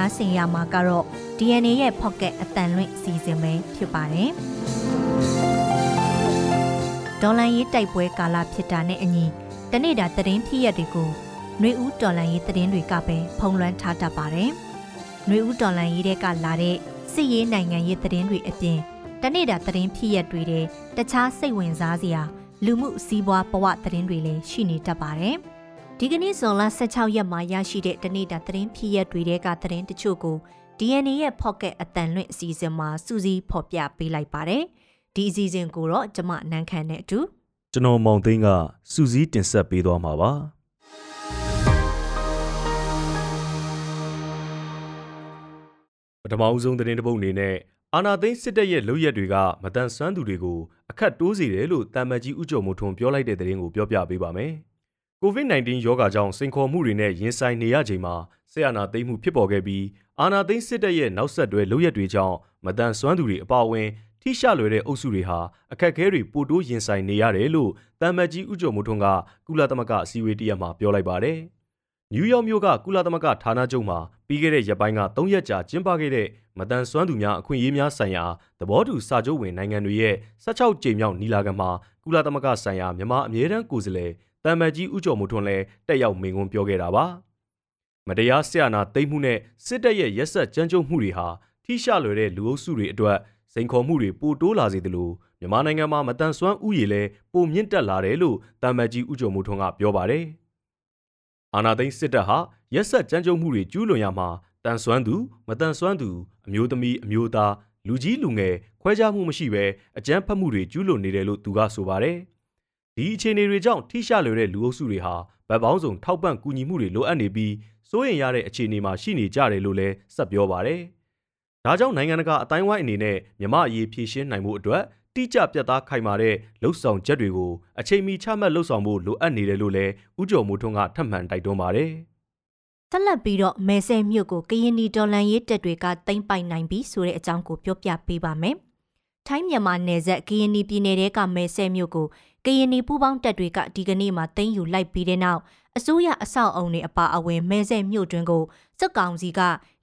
နားဆင်ရမှာကတော့ DNA ရဲ့ Pocket အတန်လွင့်စီစဉ်ပဲဖြစ်ပါတယ်။ဒေါ်လန်ရေးတိုက်ပွဲကာလဖြစ်တာနဲ့အညီတနေ့တာသတင်းဖြစ်ရက်တွေကိုနှွေဦးဒေါ်လန်ရေးသတင်းတွေကပဲဖုံးလွှမ်းထားတတ်ပါတယ်။နှွေဦးဒေါ်လန်ရေးတဲ့ကလာတဲ့စစ်ရေးနိုင်ငံရေးသတင်းတွေအပြင်တနေ့တာသတင်းဖြစ်ရက်တွေတဲ့တခြားစိတ်ဝင်စားစရာလူမှုစီးပွားဘဝသတင်းတွေလည်းရှိနေတတ်ပါတယ်။ ဒီကနေ့ဇွန်လ16ရက်မှာရရှိတဲ့တနေ့တာသတင်းဖြစ်ရက်တွေတဲ့ကသတင်းတချို့ကို DNA ရဲ့ Pocket အတန်လွင့်အစီအစဉ်မှာစူးစီးဖော်ပြပေးလိုက်ပါတယ်။ဒီအစီအစဉ်ကိုတော့ကျမနန်းခမ်းနဲ့အတူကျွန်တော်မောင်သိန်းကစူးစီးတင်ဆက်ပေးသွားမှာပါပထမအဦးဆုံးသတင်းတစ်ပုဒ်အနေနဲ့အာနာသိန်းစစ်တပ်ရဲ့လုပ်ရက်တွေကမတန်ဆွမ်းသူတွေကိုအခက်တိုးစေတယ်လို့တာမန်ကြီးဥကြုံမိုးထွန်းပြောလိုက်တဲ့သတင်းကိုပြောပြပေးပါမယ်။ COVID-19 ရောဂါကြောင့်စိန်ခေါ်မှုတွေနဲ့ရင်ဆိုင်နေရချိန်မှာဆရာနာသိမ်းမှုဖြစ်ပေါ်ခဲ့ပြီးအာနာသိန်းစစ်တပ်ရဲ့နောက်ဆက်တွဲလုပ်ရက်တွေကြောင့်မတန်ဆွမ်းသူတွေအပါအဝင်ထိရှလွယ်တဲ့အုပ်စုတွေဟာအခက်အခဲတွေပိုတိုးရင်ဆိုင်နေရတယ်လို့တမ်မတ်ကြီးဥကြုံမိုးထွန်းကကုလသမဂ္ဂအစည်းအဝေးတရက်မှာပြောလိုက်ပါတယ်။နယူးယောက်မြို့ကကုလသမဂ္ဂဌာနချုပ်မှာပြီးခဲ့တဲ့ရက်ပိုင်းက၃ရက်ကြာကျင်းပခဲ့တဲ့မတန်ဆွမ်းသူများအခွင့်အရေးများဆိုင်ရာသဘောတူစာချုပ်ဝင်နိုင်ငံတွေရဲ့16ကြိမ်မြောက်ညီလာခံမှာကုလသမဂ္ဂဆိုင်ရာမြန်မာအမြဲတမ်းကိုယ်စားလှယ် တမ်မတ်ကြီးဥကြုံမိုးထွန်းလည်းတက်ရောက်မိန့်ခွန်းပြောခဲ့တာပါ။မတရားဆရာနာသိမ်းမှုနဲ့စစ်တပ်ရဲ့ရက်ဆက်ကြမ်းကြုတ်မှုတွေဟာထိရှလွယ်တဲ့လူအုပ်စုတွေအတွက်စိန်ခေါ်မှုတွေပိုတိုးလာစေသလိုမြန်မာနိုင်ငံမှာမတန်ဆွမ်းဥယျာဉ်လည်းပိုမြင့်တက်လာတယ်လို့တမ်မတ်ကြီးဦးကျော်မိုးထွန်းကပြောပါတယ်။အာနာသိန်းစစ်တပ်ဟာရက်ဆက်ကြမ်းကြုတ်မှုတွေကျူးလွန်ရမှာတန်ဆွမ်းသူမတန်ဆွမ်းသူအမျိုးသမီးအမျိုးသားလူကြီးလူငယ်ခွဲခြားမှုမရှိဘဲအကြမ်းဖက်မှုတွေကျူးလွန်နေတယ်လို့သူကဆိုပါတယ်။ ဒီအခြေအနေတွေကြောင့်ထိရှလွယ်တဲ့လူအုပ်စုတွေဟာဗတ်ပေါင်းစုံထောက်ပံ့ကူညီမှုတွေလိုအပ်နေပြီးစိုးရိမ်ရတဲ့အခြေအနေမှာရှိနေကြတယ်လို့လည်းဆက်ပြောပါတယ်။ဒါကြောင့်နိုင်ငံတကာအတိုင်းဝိုင်းအနေနဲ့မြမအရေးဖြည့်ရှင်းနိုင်မှုအတွက်တိကျပြတ်သားခိုင်မာတဲ့လှုပ်ဆောင်ချက်တွေကိုအချိန်မီချမှတ်လှုပ်ဆောင်ဖို့လိုအပ်နေတယ်လို့လည်းဦးကျော်မိုးထွန်းကထပ်မံတိုက်တွန်းပါတယ်။ဆက်လက်ပြီးတော့မဲဆဲမြို့ကိုကရင်နီဒေါ်လန်ရေးတက်တွေကတိမ့်ပိုင်နိုင်ပြီဆိုတဲ့အကြောင်းကိုပြောပြပေးပါမယ်။ထိုင်းမြန်မာနယ်စပ်ကရင်နီပြည်နယ်တဲကမဲဆဲမြို့ကို ကရင်နီပူးပေါင်းတပ်တွေကဒီကနေ့မှသိမ်းယူလိုက်ပြီးတဲ့နောက်အစိုးရအဆောက်အုံတွေအပါအဝင်မဲဆဲမြို့တွင်ကိုစစ်ကောင်စီက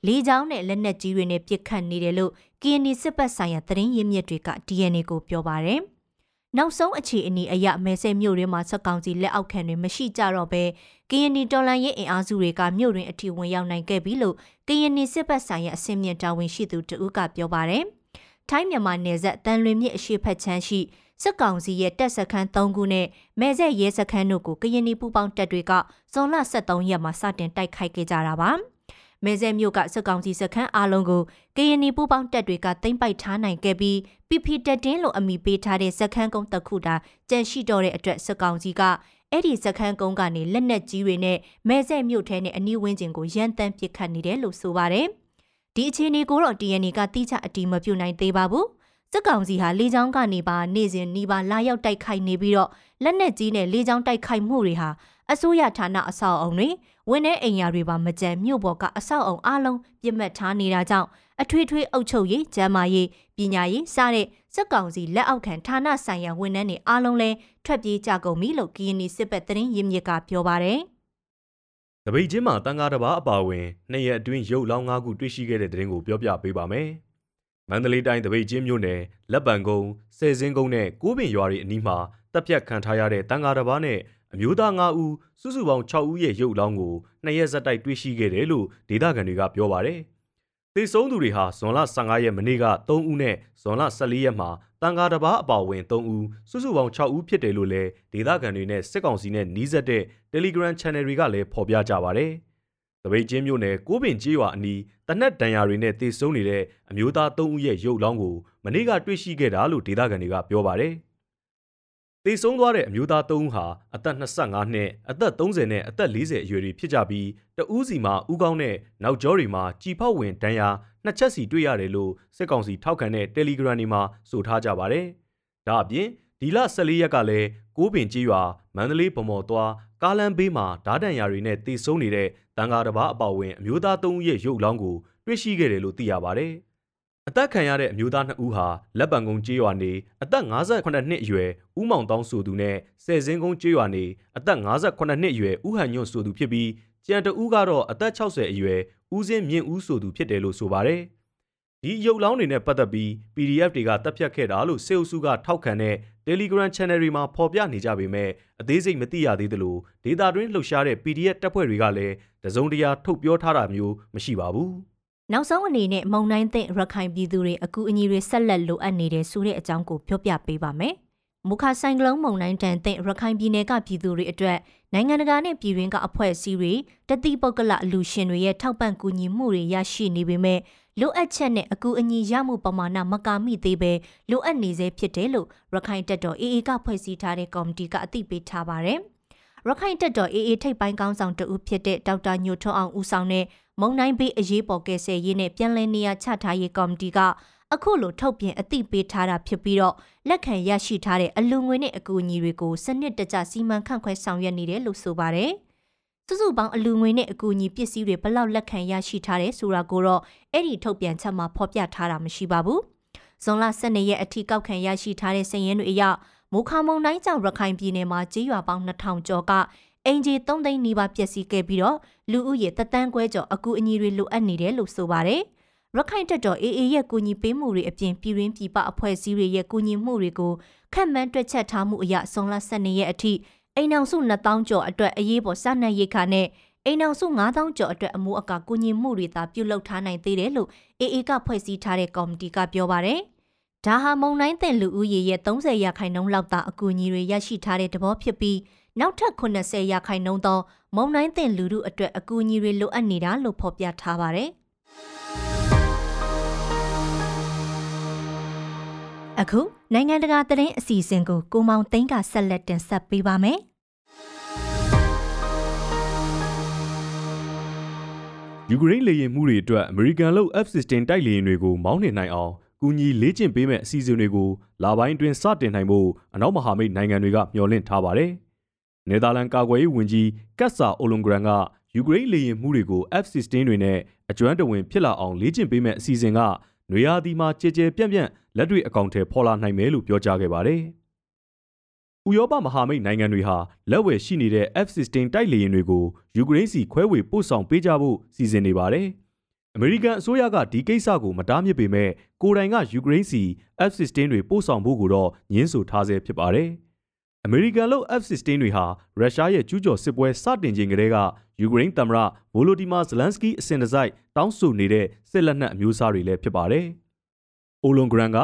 လေကြောင်းနဲ့လက်နက်ကြီးတွေနဲ့ပစ်ခတ်နေတယ်လို့ KNY စစ်ပတ်ဆိုင်ရာသတင်းရင်းမြစ်တွေက DNA ကိုပြောပါရယ်။နောက်ဆုံးအခြေအနေအရမဲဆဲမြို့ရင်းမှာစစ်ကောင်စီလက်အောက်ခံတွေမရှိကြတော့ဘဲ KNY တော်လန်ရေးအင်အားစုတွေကမြို့တွင်အထိဝင်ရောက်နိုင်ခဲ့ပြီလို့ KNY စစ်ပတ်ဆိုင်ရာအစင်းမြင့်တာဝန်ရှိသူတဦးကပြောပါရယ်။ထိုင်းမြန်မာနယ်စပ်တန်လွင်မြစ်အရှိတ်ဖက်ချမ်းရှိ စစ်ကောင်စီရဲ့တပ်စခန်း3ခုနဲ့မဲဆက်ရဲစခန်းတို့ကိုကရင်နီပူပေါင်းတပ်တွေကဇွန်လ23ရက်မှာစတင်တိုက်ခိုက်ခဲ့ကြတာပါ။မဲဆဲမြို့ကစစ်ကောင်စီစခန်းအလုံးကိုကရင်နီပူပေါင်းတပ်တွေကသိမ်းပိုက်ထားနိုင်ခဲ့ပြီးပီပီတက်တင်းလိုအမိပေးထားတဲ့စခန်းကုန်းတစ်ခုသာကြန့်ရှိတော့တဲ့အတွက်စစ်ကောင်စီကအဲ့ဒီစခန်းကုန်းကနေလက်နက်ကြီးတွေနဲ့မဲဆဲမြို့ထဲနဲ့အနီးဝန်းကျင်ကိုရန်တမ်းပစ်ခတ်နေတယ်လို့ဆိုပါတယ်။ဒီအခြေအနေကိုတော့ TNA ကတိကျအတိမပြုနိုင်သေးပါဘူး စစ်ကောင်စီဟာလေကြောင်းကနေပါနေစဉ်နီးပါလာရောက်တိုက်ခိုက်နေပြီးတော့လက်နက်ကြီးနဲ့လေကြောင်းတိုက်ခိုက်မှုတွေဟာအစိုးရဌာနအဆောက်အုံတွေဝင်းတဲ့အိမ်ယာတွေပါမကြံမြို့ပေါ်ကအဆောက်အုံအလုံးပြစ်မှတ်ထားနေတာကြောင့်အထွေထွေအုပ်ချုပ်ရေး၊ကျန်းမာရေး၊ပညာရေးစတဲ့စစ်ကောင်စီလက်အောက်ခံဌာနဆိုင်ရာဝန်ထမ်းတွေအားလုံးလဲထွက်ပြေးကြကုန်ပြီလို့ကရင်နီစစ်ဘက်သတင်းရင်းမြစ်ကပြောပါတယ်။တပိတ်ချင်းမှာတန်ကားတစ်ပါးအပါအဝင်နှစ်ရက်အတွင်းရုပ်လောင်း၅ခုတွေ့ရှိခဲ့တဲ့သတင်းကိုပြောပြပေးပါမယ်။ မန္တလေးတိုင်းတပိတ်ချင်းမြို့နယ်လက်ပံကုန်းဆယ်စင်းကုန်းနဲ့ကိုးပင်ရွာတွေအနီးမှာတပ်ဖြတ်ခံထားရတဲ့တန်ဃာတစ်ပါးနဲ့အမျိုးသား9ဦးစုစုပေါင်း6ဦးရဲ့ရုပ်လောင်းကိုနှစ်ရက်ဆက်တိုက်တွေ့ရှိခဲ့တယ်လို့ဒေသခံတွေကပြောပါတယ်။သေဆုံးသူတွေဟာဇွန်လ15ရက်မနေ့က3ဦးနဲ့ဇွန်လ14ရက်မှာတန်ဃာတစ်ပါးအပါအဝင်3ဦးစုစုပေါင်း6ဦးဖြစ်တယ်လို့လည်းဒေသခံတွေနဲ့စစ်ကောင်စီနဲ့နှီးစပ်တဲ့ Telegram Channel တွေကလည်းဖော်ပြကြပါတယ်။ တပိတ်ချင်းမြို့နယ်ကိုးပင်ကျေးရွာအနီးတနက်ဒဏ်ရာတွေနဲ့တေဆုံးနေတဲ့အမျိုးသား၃ဦးရဲ့ရုပ်လောင်းကိုမနေ့ကတွေ့ရှိခဲ့တာလို့ဒေသခံတွေကပြောပါတယ်။တေဆုံးသွားတဲ့အမျိုးသား၃ဦးဟာအသက်25နှစ်အသက်30နဲ့အသက်40အရွယ်တွေဖြစ်ကြပြီးတဦးစီမှာဥကောင်းနဲ့နောက်ကျောတွေမှာကြည်ဖောက်ဝင်ဒဏ်ရာနှစ်ချက်စီတွေ့ရတယ်လို့စစ်ကောင်စီထောက်ခံတဲ့ Telegram တွေမှာဆိုထားကြပါတယ်။ဒါအပြင် ဒီလ14ရက်ကလည်းကိုးပင်ကြီးရွာမန္တလေးဗမော်သွားကားလမ်းဘေးမှာဓာတ်တန်ရာတွေနဲ့တေဆုံးနေတဲ့တန်ဃာတစ်ပါးအပေါဝင်အမျိုးသား၃ဦးရဲ့ရုပ်လောင်းကိုတွေ့ရှိခဲ့တယ်လို့သိရပါတယ်။အသက်ခံရတဲ့အမျိုးသား2ဦးဟာလက်ပံကုန်းကျေးရွာနေအသက်58နှစ်အရွယ်ဦးမောင်တောင်းဆိုသူနဲ့ဆယ်စင်းကုန်းကျေးရွာနေအသက်58နှစ်အရွယ်ဦးဟန်ညွန့်ဆိုသူဖြစ်ပြီးကျန်တဦးကတော့အသက်60အရွယ်ဦးစင်းမြင့်ဦးဆိုသူဖြစ်တယ်လို့ဆိုပါတယ်။ဒီရုပ်လောင်းတွေနဲ့ပတ်သက်ပြီး PDF တွေကတပ်ဖြတ်ခဲ့တာလို့စေအုပ်စုကထောက်ခံတဲ့ Telegram Channel တွေမှာဖော်ပြနေကြပေမဲ့အသေးစိတ်မသိရသေးသလိုဒေတာတွင်းလှုပ်ရှားတဲ့ PDF တပ်ဖွဲ့တွေကလည်းတစုံတရာထုတ်ပြောထားတာမျိုးမရှိပါဘူး။နောက်ဆုံးအနေနဲ့မုံတိုင်းသင့်ရခိုင်ပြည်သူတွေအကူအညီတွေဆက်လက်လိုအပ်နေတဲ့ဆိုတဲ့အကြောင်းကိုပြောပြပေးပါမယ်။မူခါဆိုင်ကလုန်းမုံတိုင်းတန်သင့်ရခိုင်ပြည်နယ်ကပြည်သူတွေအတွက်နိုင်ငံတကာနဲ့ပြည်တွင်းကအဖွဲ့အစည်းတွေတတိပုဂ္ဂလအလူရှင်တွေရဲ့ထောက်ပံ့ကူညီမှုတွေရရှိနေပေမဲ့ လိုအပ်ချက်နဲ့အကူအညီရမှုပမာဏမကာမိသေးပဲလိုအပ်နေစေဖြစ်တယ်လို့ရခိုင်တပ်တော် AA ကဖွဲ့စည်းထားတဲ့ကော်မတီကအသိပေးထားပါတယ်။ရခိုင်တပ်တော် AA ထိပ်ပိုင်းကောင်းဆောင်တဦးဖြစ်တဲ့ဒေါက်တာညိုထွန်းအောင်ဦးဆောင်တဲ့မုံနိုင်ဘေးအရေးပေါ်ကယ်ဆယ်ရေးနဲ့ပြန်လည်နေရာချထားရေးကော်မတီကအခုလိုထုတ်ပြန်အသိပေးထားတာဖြစ်ပြီးတော့လက်ခံရရှိထားတဲ့အလူငွေနဲ့အကူအညီတွေကိုစနစ်တကျစီမံခန့်ခွဲဆောင်ရွက်နေတယ်လို့ဆိုပါတယ်။ စုစုပေါင်းအလူငွေနဲ့အကူအညီပစ္စည်းတွေဘလောက်လက်ခံရရှိထားတယ်ဆိုတာကိုတော့အဲ့ဒီထုတ်ပြန်ချက်မှာဖော်ပြထားတာမရှိပါဘူး။ဇွန်လ12ရက်အထိကောက်ခံရရှိထားတဲ့စာရင်းတွေအရမိုးခါမုံတိုင်းကြောင့်ရခိုင်ပြည်နယ်မှာကြေးရွာပေါင်း2000ကျော်ကအင်ဂျီ3သိန်းနီးပါးပျက်စီးခဲ့ပြီးတော့လူဦးရေတသန်းခွဲကျော်အကူအညီတွေလိုအပ်နေတယ်လို့ဆိုပါတယ်။ရခိုင်တပ်တော် AA ရဲ့ကူညီပေးမှုတွေအပြင်ပြည်ရင်းပြည်ပအဖွဲ့အစည်းတွေရဲ့ကူညီမှုတွေကိုခက်မှန်းတွက်ချက်ထားမှုအရဇွန်လ12ရက်အထိ အိမ်အောင်စု2000ကျော်အတွက်အရေးပေါ်စားနပ်ရိက္ခာနဲ့အိမ်အောင်စု9000ကျော်အတွက်အမိုးအကာကူညီမှုတွေသာပြုလုပ်ထားနိုင်သေးတယ်လို့ AA ကဖွဲ့စည်းထားတဲ့ကော်မတီကပြောပါတယ်။ဒါဟာမုံတိုင်းတဲ့လူဦးရေရဲ့30ရာခိုင်နှုန်းလောက်သာအကူအညီတွေရရှိထားတဲ့သဘောဖြစ်ပြီးနောက်ထပ်80ရာခိုင်နှုန်းသောမုံတိုင်းတဲ့လူမှုအတွက်အကူအညီတွေလိုအပ်နေတာလို့ဖော်ပြထားပါတယ်။ အခုနိုင်ငံတကာသတင်းအစီအစဉ်ကိုကိုမောင်သိန်းကဆက်လက်တင်ဆက်ပေးပါမယ်။ယူကရိန်းလေယာဉ်မှုတွေအတွက်အမေရိကန်လုပ် F-16 တိုက်လေယာဉ်တွေကိုမောင်းနှင်နိုင်အောင်ကူညီလေ့ကျင့်ပေးမဲ့အစီအစဉ်တွေကိုလာပိုင်းအတွင်းစတင်နိုင်ဖို့အနောက်မဟာမိတ်နိုင်ငံတွေကမျှော်လင့်ထားပါတယ်။နယ်သာလန်ကာကွယ်ရေးဝန်ကြီးကတ်ဆာအိုလွန်ဂရန်ကယူကရိန်းလေယာဉ်မှုတွေကို F-16 တွေနဲ့အကျွမ်းတဝင်ဖြစ်လာအောင်လေ့ကျင့်ပေးမဲ့အစီအစဉ်ကနွေရာသီမှာကြဲကြဲပြန့်ပြန့် လက်တွေ့အကောင့်ထဲပေါ်လာနိုင်မယ်လို့ပြောကြားခဲ့ပါတယ်။ဥရောပမဟာမိတ်နိုင်ငံတွေဟာလက်ဝယ်ရှိနေတဲ့ F-16 တိုက်လေယာဉ်တွေကိုယူကရိန်းစီခွဲဝေပို့ဆောင်ပေးကြဖို့စီစဉ်နေပါတယ်။အမေရိကန်အစိုးရကဒီကိစ္စကိုမတားမြစ်ပေမဲ့ကိုယ်တိုင်ကယူကရိန်းစီ F-16 တွေပို့ဆောင်ဖို့ကိုတော့ညှင်းဆိုထားဆဲဖြစ်ပါတယ်။အမေရိကန်လို့ F-16 တွေဟာရုရှားရဲ့ကျူးကျော်စစ်ပွဲစတင်ချိန်ကတည်းကယူကရိန်းသမ္မတဗိုလိုဒီမာဇလန်စကီအစဉ်တစိုက်တောင်းဆိုနေတဲ့စစ်လက်နက်အမျိုးအစားတွေလည်းဖြစ်ပါတယ်။ အိုလွန်ဂရန်က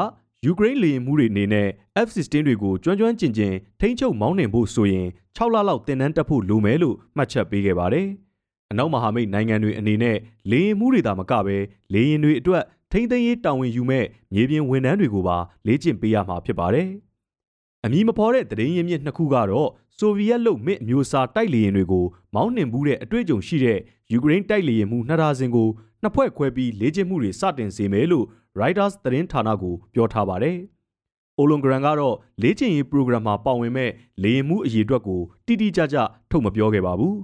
ယူကရိန်းလေယာဉ်မှုတွေအနေနဲ့ F-16 တွေကိုကျွမ်းကျွမ်းကျင်ကျင်ထိန်းချုပ်မောင်းနှင်ဖို့ဆိုရင်6လလောက်တင်နန်းတက်ဖို့လိုမယ်လို့မှတ်ချက်ပေးခဲ့ပါတယ်။အနောက်မဟာမိတ်နိုင်ငံတွေအနေနဲ့လေယာဉ်မှုတွေသာမကပဲလေယာဉ်တွေအတွက်ထိန်းသိမ်းရေးတာဝန်ယူမဲ့မြေပြင်ဝန်ထမ်းတွေကိုပါလေ့ကျင့်ပေးရမှာဖြစ်ပါတယ်။အမည်မဖော်တဲ့သတင်းရင်းမြစ်နှစ်ခုကတော့ဆိုဗီယက်လို့မစ်အမျိုးအစားတိုက်လေယာဉ်တွေကိုမောင်းနှင်မှုတဲ့အတွေ့အကြုံရှိတဲ့ယူကရိန်းတိုက်လေယာဉ်မှုနှစ်ဒါဇင်ကို နှစ်ဖွဲ့ခွဲပြီးလေ့ကျင့်မှုတွေစတင်စေမယ်လို့ Reuters သတင်းဌာနကိုပြောထားပါတယ်။အိုလွန်ဂရန်ကတော့လေ့ကျင့်ရေး program မှာပါဝင်မဲ့လေယာဉ်မှုအရေးအတွက်ကိုတိတိကျကျထုတ်မပြောခဲ့ပါဘူး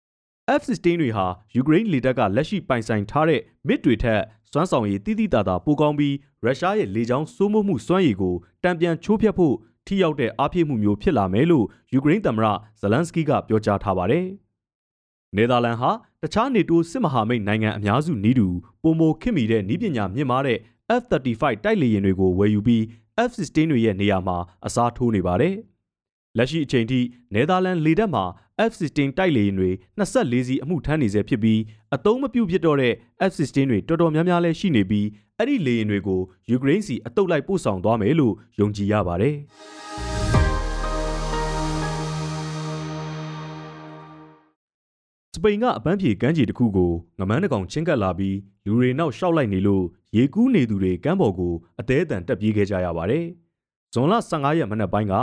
။ F-16 တွေဟာယူကရိန်းလေတပ်ကလက်ရှိပိုင်ဆိုင်ထားတဲ့မစ်တွေထက်စွမ်းဆောင်ရည်တိတိတသာပိုကောင်းပြီးရုရှားရဲ့လေကြောင်းစိုးမိုးမှုစွမ်းရည်ကိုတံပြန်ချိုးဖျက်ဖို့ထိရောက်တဲ့အားဖြည့်မှုမျိုးဖြစ်လာမယ်လို့ယူကရိန်းသမ္မတဇလန်စကီကပြောကြားထားပါတယ်။နယ်သာလန်ဟာ တခြားနေတိုးစစ်မဟာမိတ်နိုင်ငံအများစုနီးတူပုံမခင်မီတဲ့ဤပညာမြင့်မားတဲ့ F-35 တိုက်လေယာဉ်တွေကိုဝယ်ယူပြီး F-16 တွေရဲ့နေရာမှာအစားထိုးနေပါတယ်။လက်ရှိအချိန်ထိနယ်သာလန်လေတပ်မှာ F-16 တိုက်လေယာဉ်တွေ24စီးအမှုထမ်းနေဆဲဖြစ်ပြီးအသုံးမပြုဖြစ်တော့တဲ့ F-16 တွေတော်တော်များများလည်းရှိနေပြီးအဲ့ဒီလေယာဉ်တွေကိုယူကရိန်းစီအတုပ်လိုက်ပို့ဆောင်သွားမယ်လို့ယုံကြည်ရပါတယ်။ ပိန်ကအပန်းဖြေကမ်းခြေတစ်ခုကိုငမန်းတကောင်ချင်းကပ်လာပြီးလူတွေနောက်ရှောက်လိုက်နေလို့ရေကူးနေသူတွေကမ်းပေါ်ကိုအသေးအတန်တက်ပြေးခဲ့ကြရပါတယ်။ဇွန်လ15ရက်မနက်ပိုင်းက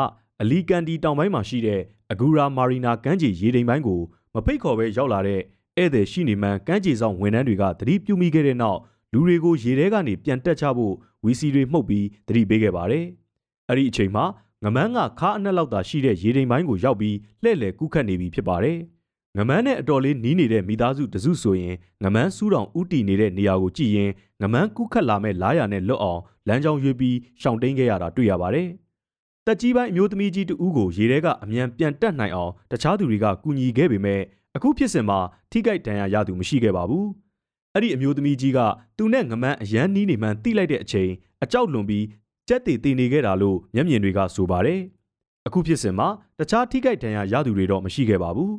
အလီကန်တီတောင်ပိုင်းမှာရှိတဲ့အဂူရာမာရီနာကမ်းခြေရေတိမ်ပိုင်းကိုမဖိတ်ခေါ်ပဲရောက်လာတဲ့ဧည့်သည်ရှိနေမှန်းကမ်းခြေဆောင်ဝန်ထမ်းတွေကသတိပြုမိခဲ့တဲ့နောက်လူတွေကိုရေထဲကနေပြန်တက်ချဖို့ဝီစီတွေမှုတ်ပြီးသတိပေးခဲ့ပါတယ်။အဲ့ဒီအချိန်မှာငမန်းကခါအနှက်လောက်သာရှိတဲ့ရေတိမ်ပိုင်းကိုရောက်ပြီးလှည့်လည်ကူးခတ်နေပြီဖြစ်ပါတယ်။ ငမန်းနဲ့အတော်လေးနီးနေတဲ့မိသားစုတစုဆိုရင်ငမန်းစူးတောင်ဥတီနေတဲ့နေရာကိုကြည့်ရင်ငမန်းကူးခတ်လာမဲ့လာရနဲ့လွတ်အောင်လမ်းကြောင်းရွေးပြီးရှောင်တိန်ခဲ့ရတာတွေ့ရပါတယ်။တက်ကြီးပိုင်းအမျိုးသမီးကြီးတဦးကိုရေထဲကအမြန်ပြန်တက်နိုင်အောင်တခြားသူတွေကကူညီခဲ့ပေမဲ့အခုဖြစ်စဉ်မှာထိခိုက်ဒဏ်ရာရသူမရှိခဲ့ပါဘူးအဲ့ဒီအမျိုးသမီးကြီးကသူနဲ့ငမန်းအရန်နီးနေမှန်းတိလိုက်တဲ့အချိန်အကြောက်လွန်ပြီးကြက်တီတည်နေခဲ့တာလို့မျက်မြင်တွေကဆိုပါတယ်အခုဖြစ်စဉ်မှာတခြားထိခိုက်ဒဏ်ရာရသူတွေတော့မရှိခဲ့ပါဘူး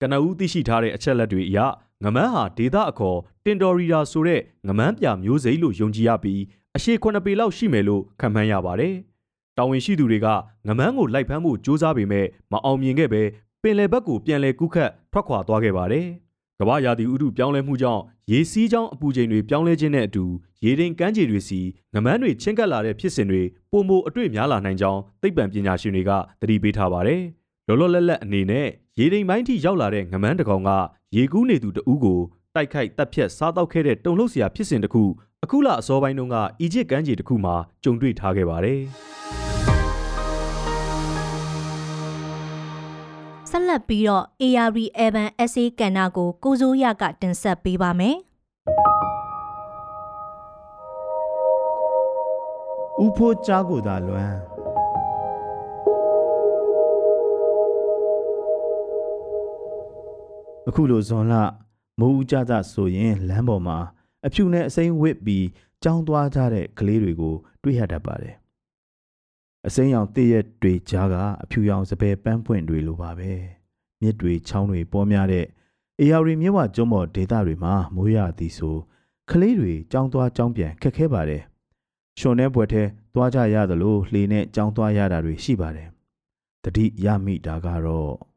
ကနဦးသိရှိထားတဲ့အချက်လက်တွေအရငမန်းဟာဒေတာအခေါ်တင်တော်ရီတာဆိုတဲ့ငမန်းပြမျိုးစိလို့ယုံကြည်ရပြီးအရှိခွနပေလောက်ရှိမယ်လို့ခန့်မှန်းရပါတယ်။တာဝန်ရှိသူတွေကငမန်းကိုလိုက်ဖမ်းဖို့စ조사ပေမဲ့မအောင်မြင်ခဲ့ပဲပင်လယ်ဘက်ကိုပြန်လည်ကူးခတ်ထွက်ခွာသွားခဲ့ပါတယ်။ကမ္ဘာရာသီဥတုပြောင်းလဲမှုကြောင့်ရေစီးကြောင်းအပူချိန်တွေပြောင်းလဲခြင်းနဲ့အတူရေတင်ကမ်းခြေတွေစီငမန်းတွေချင်းကပ်လာတဲ့ဖြစ်စဉ်တွေပုံမအတွေ့များလာနိုင်ကြောင်းသိပ္ပံပညာရှင်တွေကသတိပေးထားပါတယ်။ လောလောလတ်လတ်အနေနဲ့ရေတိမ်ပိုင်းထိရောက်လာတဲ့ငမန်းတကောင်ကရေကူးနေသူတဦးကိုတိုက်ခိုက်တပ်ဖြတ်စားတောက်ခဲ့တဲ့တုံလှုပ်စရာဖြစ်စဉ်တစ်ခုအခုလအစောပိုင်းတုန်းကအီဂျစ်ကမ်းခြေတစ်ခုမှာကြုံတွေ့ထားခဲ့ပါတယ်ဆက်လက်ပြီးတော့ ARV Evan SA ကဏ္ဍကိုကိုစိုးရကတင်ဆက်ပေးပါမယ်။ဥဖို့ကြားကိုသာလွမ်း အခုလိုဇွန်လမိုးဦးကြကြဆိုရင်လမ်းပေါ်မှာအဖြူနဲ့အစိမ်းဝစ်ပြီးကြောင်းသွားကြတဲ့ကလေးတွေကိုတွေ့ရတတ်ပါတယ်။အစိမ်းရောင်တည့်ရက်တွေကြားကအဖြူရောင်စပယ်ပန်းပွင့်တွေလိုပါပဲ။မြစ်တွေချောင်းတွေပေါ်များတဲ့အေယာရီမြစ်ဝကျွန်းပေါ်ဒေသတွေမှာမိုးရသည်ဆိုကလေးတွေကြောင်းသွားကြောင်းပြန်ခက်ခဲပါတယ်။ရှုံတဲ့ဘွယ်ထဲသွားကြရသလိုလှေနဲ့ကြောင်းသွားရတာတွေရှိပါတယ်။တတိရမိတာကတော့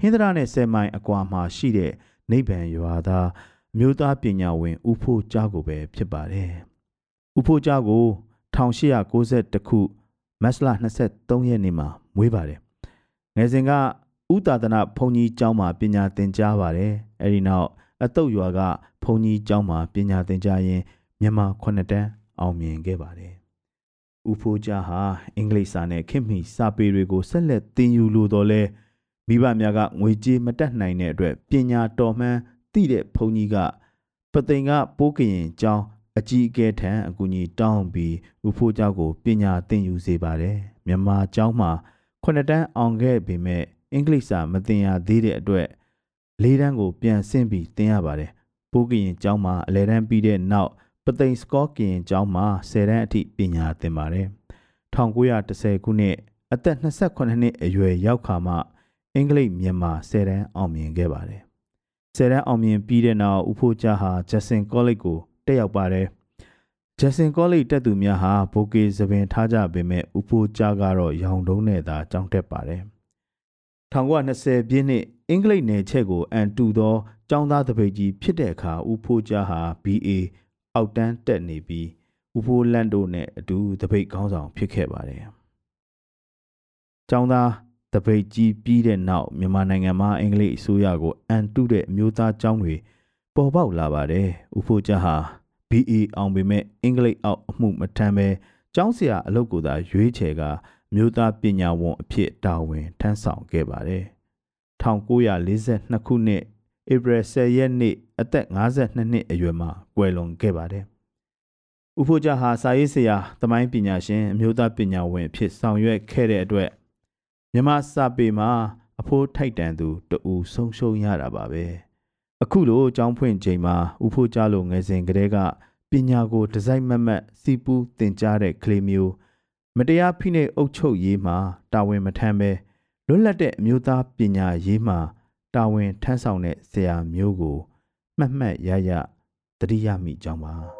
ဟင်္ဒရာနဲ့ဆယ်မိုင်အကွာမှာရှိတဲ့နိဗ္ဗာန်ရွာသားအမျိုးသားပညာဝင်ဦးဖို့ကြားကိုပဲဖြစ်ပါတယ်။ဦးဖို့ကြားကို1892ခုမတ်လ23ရက်နေ့မှာမွေးပါတယ်။ငယ်စဉ်ကဥတာဒနာဘုံကြီးကျောင်းမှာပညာသင်ကြားပါတယ်။အဲဒီနောက်အတုတ်ရွာကဘုံကြီးကျောင်းမှာပညာသင်ကြားရင်းမြန်မာ9တန်းအောင်မြင်ခဲ့ပါတယ်။ဦးဖိုးကြားဟာအင်္ဂလိပ်စာနဲ့ခင်မီစာပေတွေကိုဆက်လက်သင်ယူလို့တော့လဲ မိဘများကငွေကြေးမတက်နိုင်တဲ့အတွက်ပညာတော်မှန်းသိတဲ့ဘုန်းကြီးကပသိမ်ကပိုးကရင်ကျောင်းအကြီးအကဲထံအကူအညီတောင်းပြီးဥဖိုးကျောင်းကိုပညာသင်ယူစေပါတယ်မြန်မာကျောင်းမှာခုနှစ်တန်းအောင်ခဲ့ပေမဲ့အင်္ဂလိပ်စာမသင်ရသေးတဲ့အတွက်လေးတန်းကိုပြန်ဆင့်ပြီးသင်ရပါတယ်ပိုးကရင်ကျောင်းမှာအလဲတန်းပြီးတဲ့နောက်ပသိမ်စကော့ကရင်ကျောင်းမှာ10တန်းအထိပညာသင်ပါတယ်1910ခုနှစ်အသက်28နှစ်အရွယ်ရောက်ခါမှ အင်္ဂလိပ်မြန်မာ10တန်းအောင်မြင်ခဲ့ပါတယ်။10တန်းအောင်မြင်ပြီးတဲ့နောက်ဦးဖိုးကြားဟာဂျက်ဆင်ကောလိပ်ကိုတက်ရောက်ပါတယ်။ဂျက်ဆင်ကောလိပ်တက်သူများဟာဘိုကေသပင်ထားကြပေမဲ့ဦးဖိုးကြားကတော့ရောင်တုံးနဲ့သာကြောင်းတက်ပါတယ်။1920ပြည့်နှစ်အင်္ဂလိပ်နယ်ချက်ကိုအန်တူသောကျောင်းသားတပိတ်ကြီးဖြစ်တဲ့အခါဦးဖိုးကြားဟာ BA အောက်တန်းတက်နေပြီးဦးဖိုးလန့်တို့နဲ့အတူတပိတ်ခေါင်းဆောင်ဖြစ်ခဲ့ပါတယ်။ကျောင်းသား တပိတ်ကြီးပြီးတဲ့နောက်မြန်မာနိုင်ငံမှာအင်္ဂလိပ်အစိုးရကိုအန်တုတဲ့အမျိုးသားကျောင်းတွေပေါ်ပေါက်လာပါတယ်။ဦးဖို့ချဟာ BA အောင်ပေမဲ့အင်္ဂလိပ်အောက်အမှုမထမ်းပဲကျောင်းဆရာအလုပ်ကိုသာရွေးချယ်ကမြို့သားပညာဝန်အဖြစ်တာဝန်ထမ်းဆောင်ခဲ့ပါတယ်။1942ခုနှစ်ဧပြီ10ရက်နေ့အသက်52နှစ်အရွယ်မှာကွယ်လွန်ခဲ့ပါတယ်။ဦးဖို့ချဟာစာရေးဆရာသမိုင်းပညာရှင်အမျိုးသားပညာဝန်အဖြစ်ဆောင်ရွက်ခဲ့တဲ့အတွက် မြမစာပေမှာအဖိုးထိုက်တန်သူတူဆုံးရှုံးရတာပါပဲအခုလိုအကြောင်းဖွင့်ချိန်မှာဥဖို့ကြလို့ငယ်စဉ်ကတည်းကပညာကိုဒီဇိုင်းမတ်မတ်စီပူးသင်ကြားတဲ့ကလေးမျိုးမတရားဖိနှိပ်အုပ်ချုပ်ရေးမှာတာဝန်မထမ်းပဲလွတ်လပ်တဲ့အမျိုးသားပညာရေးမှာတာဝန်ထမ်းဆောင်တဲ့ဆရာမျိုးကို မှတ်မှတ်ရရတတိယမိကြောင်းပါ